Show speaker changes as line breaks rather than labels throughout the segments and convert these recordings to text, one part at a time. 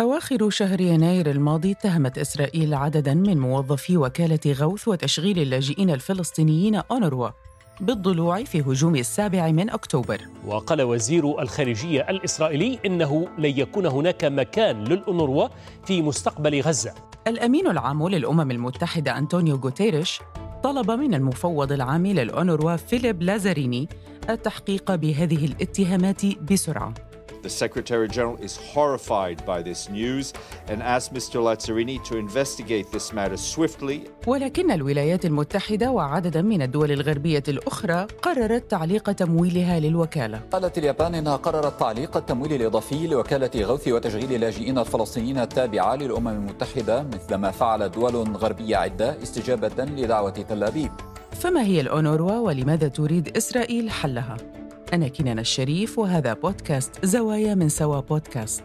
أواخر شهر يناير الماضي اتهمت إسرائيل عدداً من موظفي وكالة غوث وتشغيل اللاجئين الفلسطينيين أونروا بالضلوع في هجوم السابع من أكتوبر.
وقال وزير الخارجية الإسرائيلي إنه لن يكون هناك مكان للأونروا في مستقبل غزة.
الأمين العام للأمم المتحدة أنطونيو غوتيريش طلب من المفوض العام للأونروا فيليب لازاريني التحقيق بهذه الاتهامات بسرعة.
The Secretary General is horrified by this news and asked Mr. Lazzarini to investigate this matter swiftly.
ولكن الولايات المتحدة وعددا من الدول الغربية الأخرى قررت تعليق تمويلها للوكالة.
قالت اليابان إنها قررت تعليق التمويل الإضافي لوكالة غوث وتشغيل اللاجئين الفلسطينيين التابعة للأمم المتحدة مثلما فعلت دول غربية عدة استجابة لدعوة تل أبيب.
فما هي الأونروا ولماذا تريد إسرائيل حلها؟ أنا كنان الشريف وهذا بودكاست زوايا من سوا بودكاست.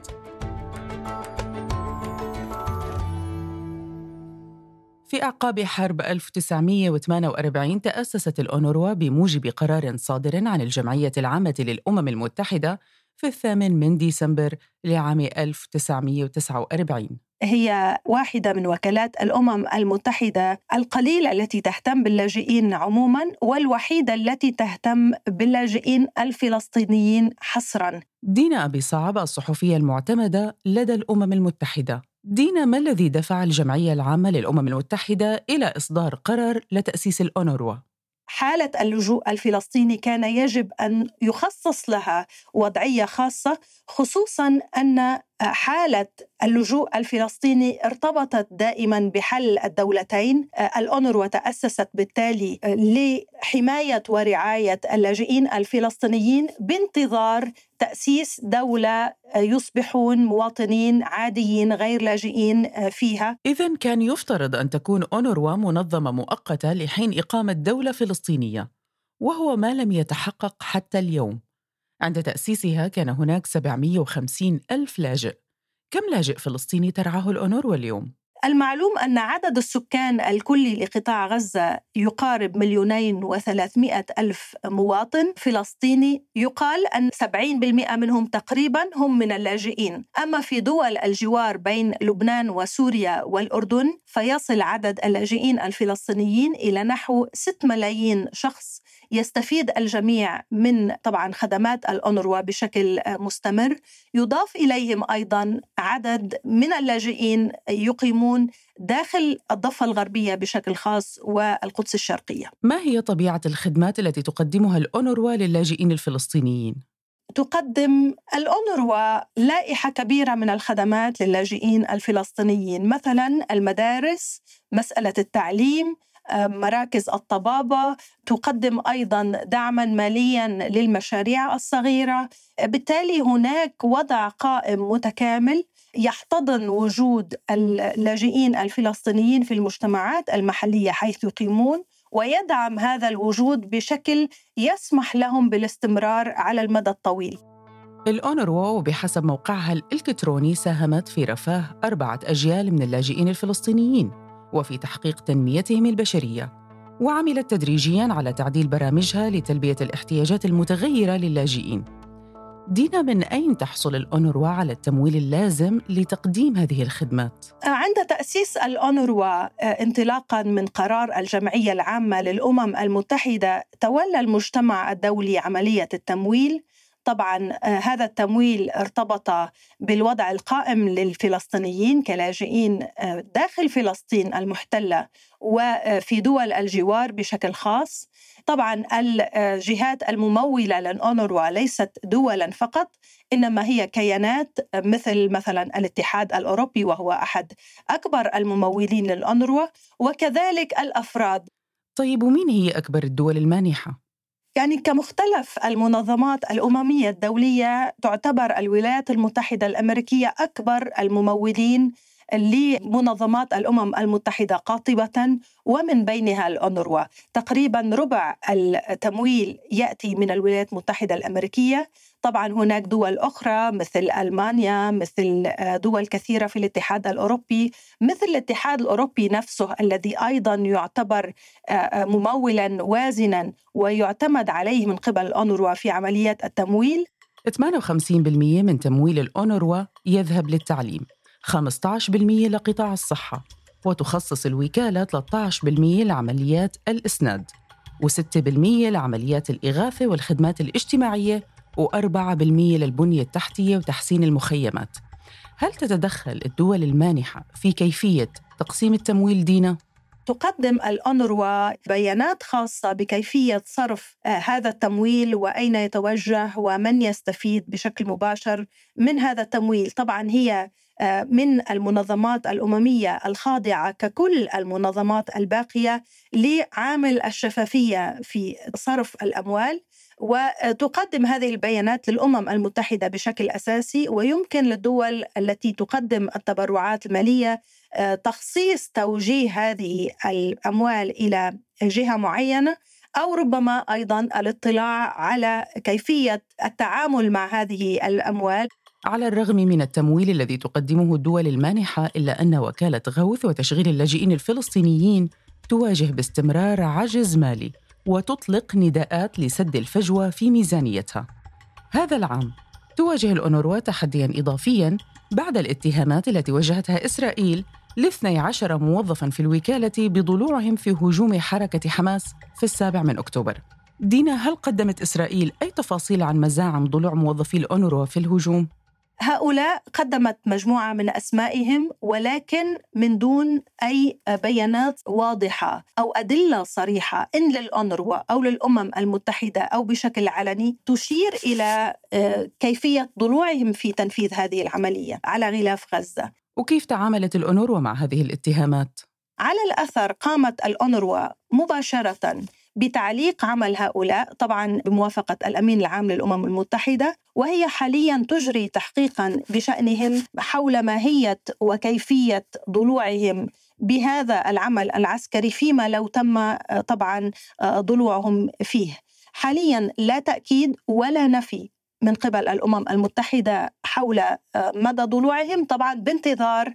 في أعقاب حرب 1948 تأسست الأونروا بموجب قرار صادر عن الجمعية العامة للأمم المتحدة في الثامن من ديسمبر لعام 1949
هي واحدة من وكالات الأمم المتحدة القليلة التي تهتم باللاجئين عموما والوحيدة التي تهتم باللاجئين الفلسطينيين حصرا
دينا أبي صعب الصحفية المعتمدة لدى الأمم المتحدة دينا ما الذي دفع الجمعية العامة للأمم المتحدة إلى إصدار قرار لتأسيس الأونروا؟
حالة اللجوء الفلسطيني كان يجب أن يخصص لها وضعية خاصة خصوصا أن حالة اللجوء الفلسطيني ارتبطت دائما بحل الدولتين. الأونروا تأسست بالتالي لحماية ورعاية اللاجئين الفلسطينيين بانتظار تأسيس دولة يصبحون مواطنين عاديين غير لاجئين فيها.
إذا كان يفترض أن تكون أونروا منظمة مؤقتة لحين إقامة دولة فلسطينية وهو ما لم يتحقق حتى اليوم. عند تأسيسها كان هناك 750 ألف لاجئ كم لاجئ فلسطيني ترعاه الأونروا اليوم؟
المعلوم أن عدد السكان الكلي لقطاع غزة يقارب مليونين وثلاثمائة ألف مواطن فلسطيني يقال أن 70% منهم تقريبا هم من اللاجئين أما في دول الجوار بين لبنان وسوريا والأردن فيصل عدد اللاجئين الفلسطينيين إلى نحو 6 ملايين شخص يستفيد الجميع من طبعا خدمات الأونروا بشكل مستمر يضاف إليهم أيضا عدد من اللاجئين يقيمون داخل الضفة الغربية بشكل خاص والقدس الشرقية
ما هي طبيعة الخدمات التي تقدمها الأونروا للاجئين الفلسطينيين؟
تقدم الأونروا لائحة كبيرة من الخدمات للاجئين الفلسطينيين مثلا المدارس مسألة التعليم مراكز الطبابة تقدم أيضا دعما ماليا للمشاريع الصغيرة. بالتالي هناك وضع قائم متكامل يحتضن وجود اللاجئين الفلسطينيين في المجتمعات المحلية حيث يقيمون ويدعم هذا الوجود بشكل يسمح لهم بالاستمرار على المدى الطويل.
الأونروا وبحسب موقعها الإلكتروني ساهمت في رفاه أربعة أجيال من اللاجئين الفلسطينيين. وفي تحقيق تنميتهم البشرية وعملت تدريجيا على تعديل برامجها لتلبية الاحتياجات المتغيرة للاجئين دينا من أين تحصل الأونروا على التمويل اللازم لتقديم هذه الخدمات؟
عند تأسيس الأونروا آه، انطلاقا من قرار الجمعية العامة للأمم المتحدة تولى المجتمع الدولي عملية التمويل طبعا آه، هذا التمويل ارتبط بالوضع القائم للفلسطينيين كلاجئين آه، داخل فلسطين المحتلة وفي دول الجوار بشكل خاص. طبعا الجهات الممولة للأونروا ليست دولا فقط إنما هي كيانات مثل مثلا الاتحاد الأوروبي وهو أحد أكبر الممولين للأونروا وكذلك الأفراد.
طيب ومين هي أكبر الدول المانحة؟
يعني كمختلف المنظمات الأممية الدولية تعتبر الولايات المتحدة الأمريكية أكبر الممولين لمنظمات الأمم المتحدة قاطبة ومن بينها الأونروا. تقريبا ربع التمويل يأتي من الولايات المتحدة الأمريكية. طبعا هناك دول أخرى مثل ألمانيا مثل دول كثيرة في الاتحاد الأوروبي. مثل الاتحاد الأوروبي نفسه الذي أيضا يعتبر ممولا وازنا ويعتمد عليه من قبل الأونروا في عمليات التمويل.
58% من تمويل الأونروا يذهب للتعليم 15% لقطاع الصحة وتخصص الوكالة 13% لعمليات الإسناد و6% لعمليات الإغاثة والخدمات الاجتماعية و4% للبنية التحتية وتحسين المخيمات. هل تتدخل الدول المانحة في كيفية تقسيم التمويل دينا؟
تقدم الأونروا بيانات خاصة بكيفية صرف آه، هذا التمويل وأين يتوجه ومن يستفيد بشكل مباشر من هذا التمويل. طبعا هي آه، من المنظمات الأممية الخاضعة ككل المنظمات الباقية لعامل الشفافية في صرف الأموال. وتقدم هذه البيانات للأمم المتحدة بشكل أساسي ويمكن للدول التي تقدم التبرعات المالية آه، تخصيص توجيه هذه الأموال إلى جهة معينة أو ربما أيضا الاطلاع على كيفية التعامل مع هذه الأموال.
على الرغم من التمويل الذي تقدمه الدول المانحة إلا أن وكالة غوث وتشغيل اللاجئين الفلسطينيين تواجه باستمرار عجز مالي. وتطلق نداءات لسد الفجوة في ميزانيتها. هذا العام تواجه الأونروا تحديا إضافيا بعد الاتهامات التي وجهتها إسرائيل لاثني عشر موظفا في الوكالة بضلوعهم في هجوم حركة حماس في السابع من أكتوبر دينا هل قدمت إسرائيل أي تفاصيل عن مزاعم ضلوع موظفي الأونروا في الهجوم؟
هؤلاء قدمت مجموعة من أسمائهم ولكن من دون أي بيانات واضحة أو أدلة صريحة إن للأونروا أو للأمم المتحدة أو بشكل علني تشير إلى آه، كيفية ضلوعهم في تنفيذ هذه العملية على غلاف غزة.
وكيف تعاملت الأونروا مع هذه الاتهامات؟
على الأثر قامت الأونروا مباشرة بتعليق عمل هؤلاء طبعا بموافقة الأمين العام للأمم المتحدة وهي حاليا تجري تحقيقا بشأنهم حول ماهية وكيفية ضلوعهم بهذا العمل العسكري فيما لو تم طبعا ضلوعهم فيه. حاليا لا تأكيد ولا نفي من قبل الأمم المتحدة حول مدى ضلوعهم طبعا بانتظار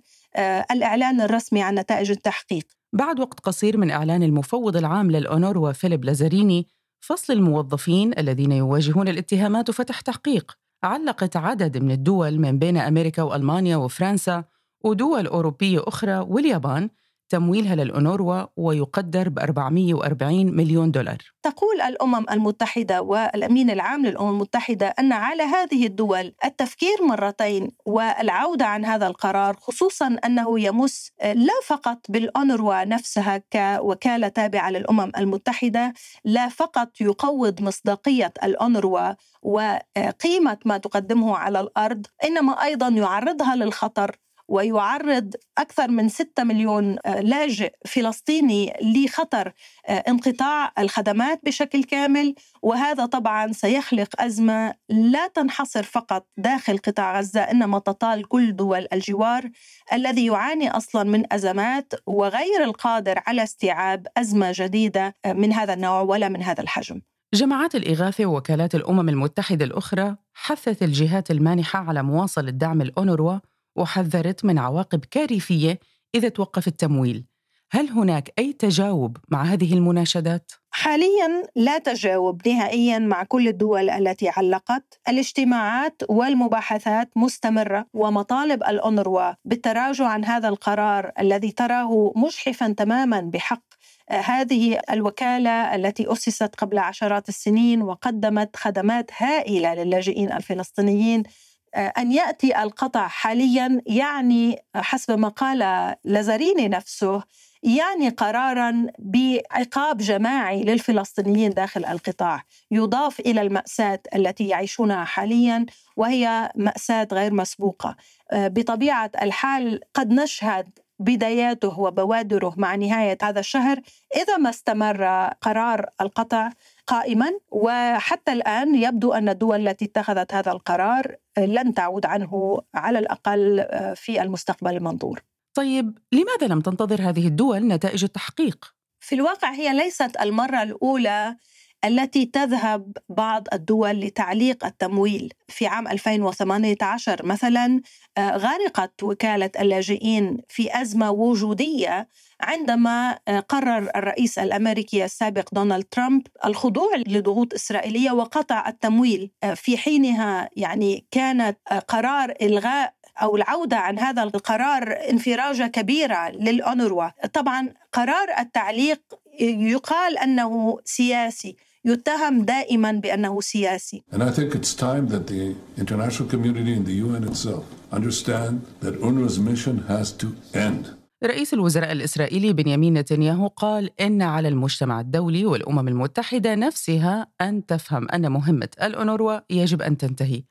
الإعلان الرسمي عن نتائج التحقيق.
بعد وقت قصير من إعلان المفوض العام للأونروا فيليب لازاريني فصل الموظفين الذين يواجهون الاتهامات وفتح تحقيق. علقت عدد من الدول من بين أمريكا وألمانيا وفرنسا ودول أوروبية أخرى واليابان تمويلها للأونروا ويقدر ب 440 مليون دولار.
تقول الأمم المتحدة والأمين العام للأمم المتحدة أن على هذه الدول التفكير مرتين والعودة عن هذا القرار خصوصا أنه يمس لا فقط بالأونروا نفسها كوكالة تابعة للأمم المتحدة لا فقط يقوض مصداقية الأونروا وقيمة ما تقدمه على الأرض إنما أيضا يعرضها للخطر ويعرض أكثر من 6 مليون آه، لاجئ فلسطيني لخطر آه، انقطاع الخدمات بشكل كامل. وهذا طبعا سيخلق أزمة لا تنحصر فقط داخل قطاع غزة إنما تطال كل دول الجوار الذي يعاني أصلا من أزمات وغير القادر على استيعاب أزمة جديدة آه، من هذا النوع ولا من هذا الحجم.
جماعات الإغاثة ووكالات الأمم المتحدة الأخرى حثت الجهات المانحة على مواصلة دعم الأونروا وحذرت من عواقب كارثية إذا توقف التمويل. هل هناك أي تجاوب مع هذه المناشدات؟
حاليا لا تجاوب نهائيا مع كل الدول التي علقت. الاجتماعات والمباحثات مستمرة ومطالب الأونروا بالتراجع عن هذا القرار الذي تراه مجحفا تماما بحق هذه الوكالة التي أسست قبل عشرات السنين وقدمت خدمات هائلة للاجئين الفلسطينيين آه، أن يأتي القطع حاليا يعني حسب ما قال لازاريني نفسه يعني قرارا بعقاب جماعي للفلسطينيين داخل القطاع. يضاف إلى المأساة التي يعيشونها حاليا وهي مأساة غير مسبوقة. آه، بطبيعة الحال قد نشهد بداياته وبوادره مع نهاية هذا الشهر إذا ما استمر قرار القطع. قائما وحتى الآن يبدو أن الدول التي اتخذت هذا القرار لن تعود عنه على الأقل آه، في المستقبل المنظور.
طيب لماذا لم تنتظر هذه الدول نتائج التحقيق؟
في الواقع هي ليست المرة الأولى التي تذهب بعض الدول لتعليق التمويل في عام 2018 مثلا آه، غرقت وكالة اللاجئين في أزمة وجودية عندما آه، قرر الرئيس الأمريكي السابق دونالد ترامب الخضوع لضغوط إسرائيلية وقطع التمويل آه، في حينها يعني كانت قرار إلغاء أو العودة عن هذا القرار انفراجة كبيرة للأونروا طبعا قرار التعليق يقال أنه سياسي يتهم دائما بأنه سياسي
And I think it's time that the international community and the UN itself understand that UNRWA's mission has to end.
رئيس الوزراء الإسرائيلي بنيامين نتنياهو قال إن على المجتمع الدولي والأمم المتحدة نفسها أن تفهم أن مهمة الأونروا يجب أن تنتهي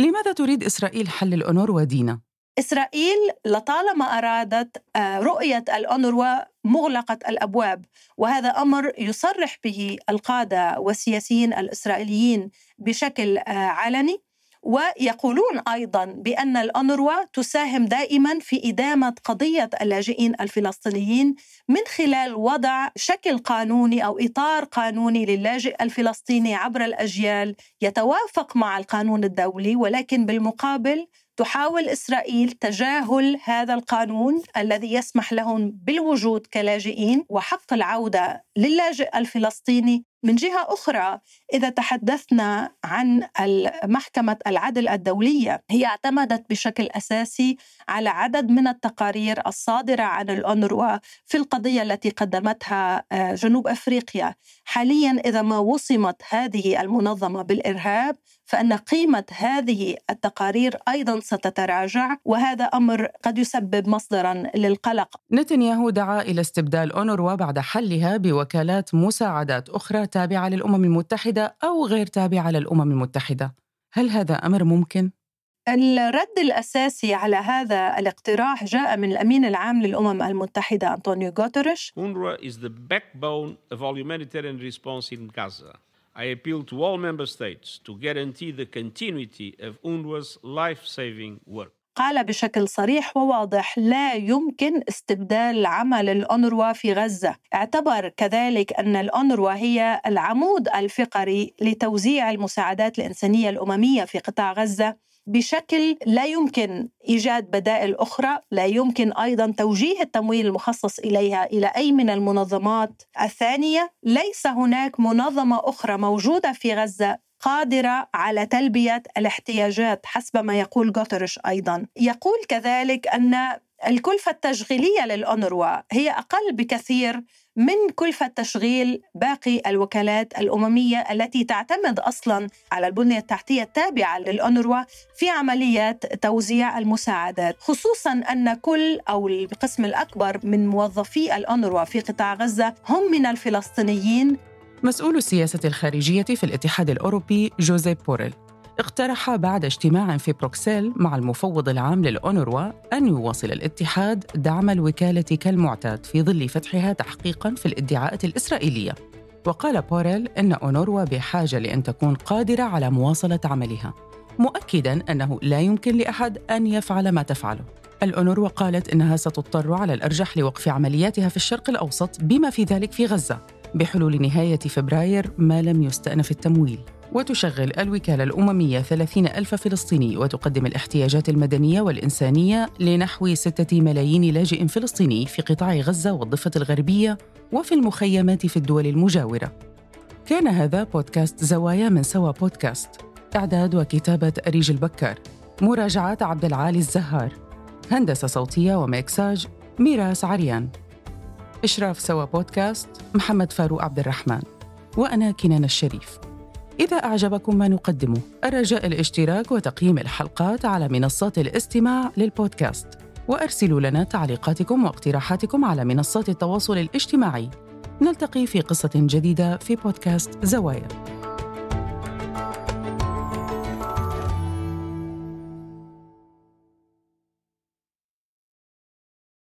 لماذا تريد إسرائيل حل الأونروا دينا؟
إسرائيل لطالما أرادت آه، رؤية الأونروا مغلقة الأبواب وهذا أمر يصرح به القادة والسياسيين الإسرائيليين بشكل آه، علني ويقولون أيضا بأن الأنروا تساهم دائما في إدامة قضية اللاجئين الفلسطينيين من خلال وضع شكل قانوني أو إطار قانوني للاجئ الفلسطيني عبر الأجيال يتوافق مع القانون الدولي ولكن بالمقابل تحاول إسرائيل تجاهل هذا القانون الذي يسمح لهم بالوجود كلاجئين وحق العودة للاجئ الفلسطيني من جهة أخرى. إذا تحدثنا عن محكمة العدل الدولية هي اعتمدت بشكل أساسي على عدد من التقارير الصادرة عن الأونروا في القضية التي قدمتها آه، جنوب أفريقيا حاليا إذا ما وصمت هذه المنظمة بالإرهاب فإن قيمة هذه التقارير أيضا ستتراجع وهذا أمر قد يسبب مصدرا للقلق.
نتنياهو دعا إلى استبدال اونروا بعد حلها بوكالات مساعدات أخرى تابعة للأمم المتحدة أو غير تابعه للامم المتحده. هل هذا أمر ممكن؟
الرد الأساسي على هذا الاقتراح جاء من الأمين العام للأمم المتحدة أنطونيو غوتريش
UNRWA is the backbone of our humanitarian response in Gaza. I appeal to all member states to guarantee the continuity of UNRWA's life-saving work.
قال بشكل صريح وواضح لا يمكن استبدال عمل الأونروا في غزة. اعتبر كذلك أن الأونروا هي العمود الفقري لتوزيع المساعدات الإنسانية الأممية في قطاع غزة بشكل لا يمكن إيجاد بدائل أخرى، لا يمكن أيضا توجيه التمويل المخصص إليها إلى أي من المنظمات الثانية، ليس هناك منظمة أخرى موجودة في غزة قادرة على تلبية الاحتياجات حسب ما يقول غوترش أيضا. يقول كذلك أن الكلفة التشغيلية للأونروا هي أقل بكثير من كلفة تشغيل باقي الوكالات الأممية التي تعتمد أصلا على البنية التحتية التابعة للأونروا في عمليات توزيع المساعدات. خصوصا أن كل أو القسم الأكبر من موظفي الأونروا في قطاع غزة هم من الفلسطينيين
مسؤول السياسة الخارجية في الاتحاد الأوروبي جوزيف بوريل. اقترح بعد اجتماع في بروكسل مع المفوض العام للأونروا أن يواصل الاتحاد دعم الوكالة كالمعتاد في ظل فتحها تحقيقاً في الادعاءات الإسرائيلية. وقال بوريل أن أونروا بحاجة لأن تكون قادرة على مواصلة عملها مؤكداً أنه لا يمكن لأحد أن يفعل ما تفعله. الأونروا قالت إنها ستضطر على الأرجح لوقف عملياتها في الشرق الأوسط بما في ذلك في غزة. بحلول نهاية فبراير ما لم يستأنف التمويل. وتشغل الوكالة الأممية 30 ألف فلسطيني وتقدم الاحتياجات المدنية والإنسانية لنحو 6 ملايين لاجئ فلسطيني في قطاع غزة والضفة الغربية وفي المخيمات في الدول المجاورة. كان هذا بودكاست زوايا من سوا بودكاست. إعداد وكتابة أريج البكار مراجعات عبد العالي الزهار. هندسة صوتية وميكساج ميراس عريان. إشراف سوا بودكاست محمد فاروق عبد الرحمن وأنا كنان الشريف. إذا أعجبكم ما نقدمه الرجاء الاشتراك وتقييم الحلقات على منصات الاستماع للبودكاست. وأرسلوا لنا تعليقاتكم واقتراحاتكم على منصات التواصل الاجتماعي. نلتقي في قصة جديدة في بودكاست زوايا.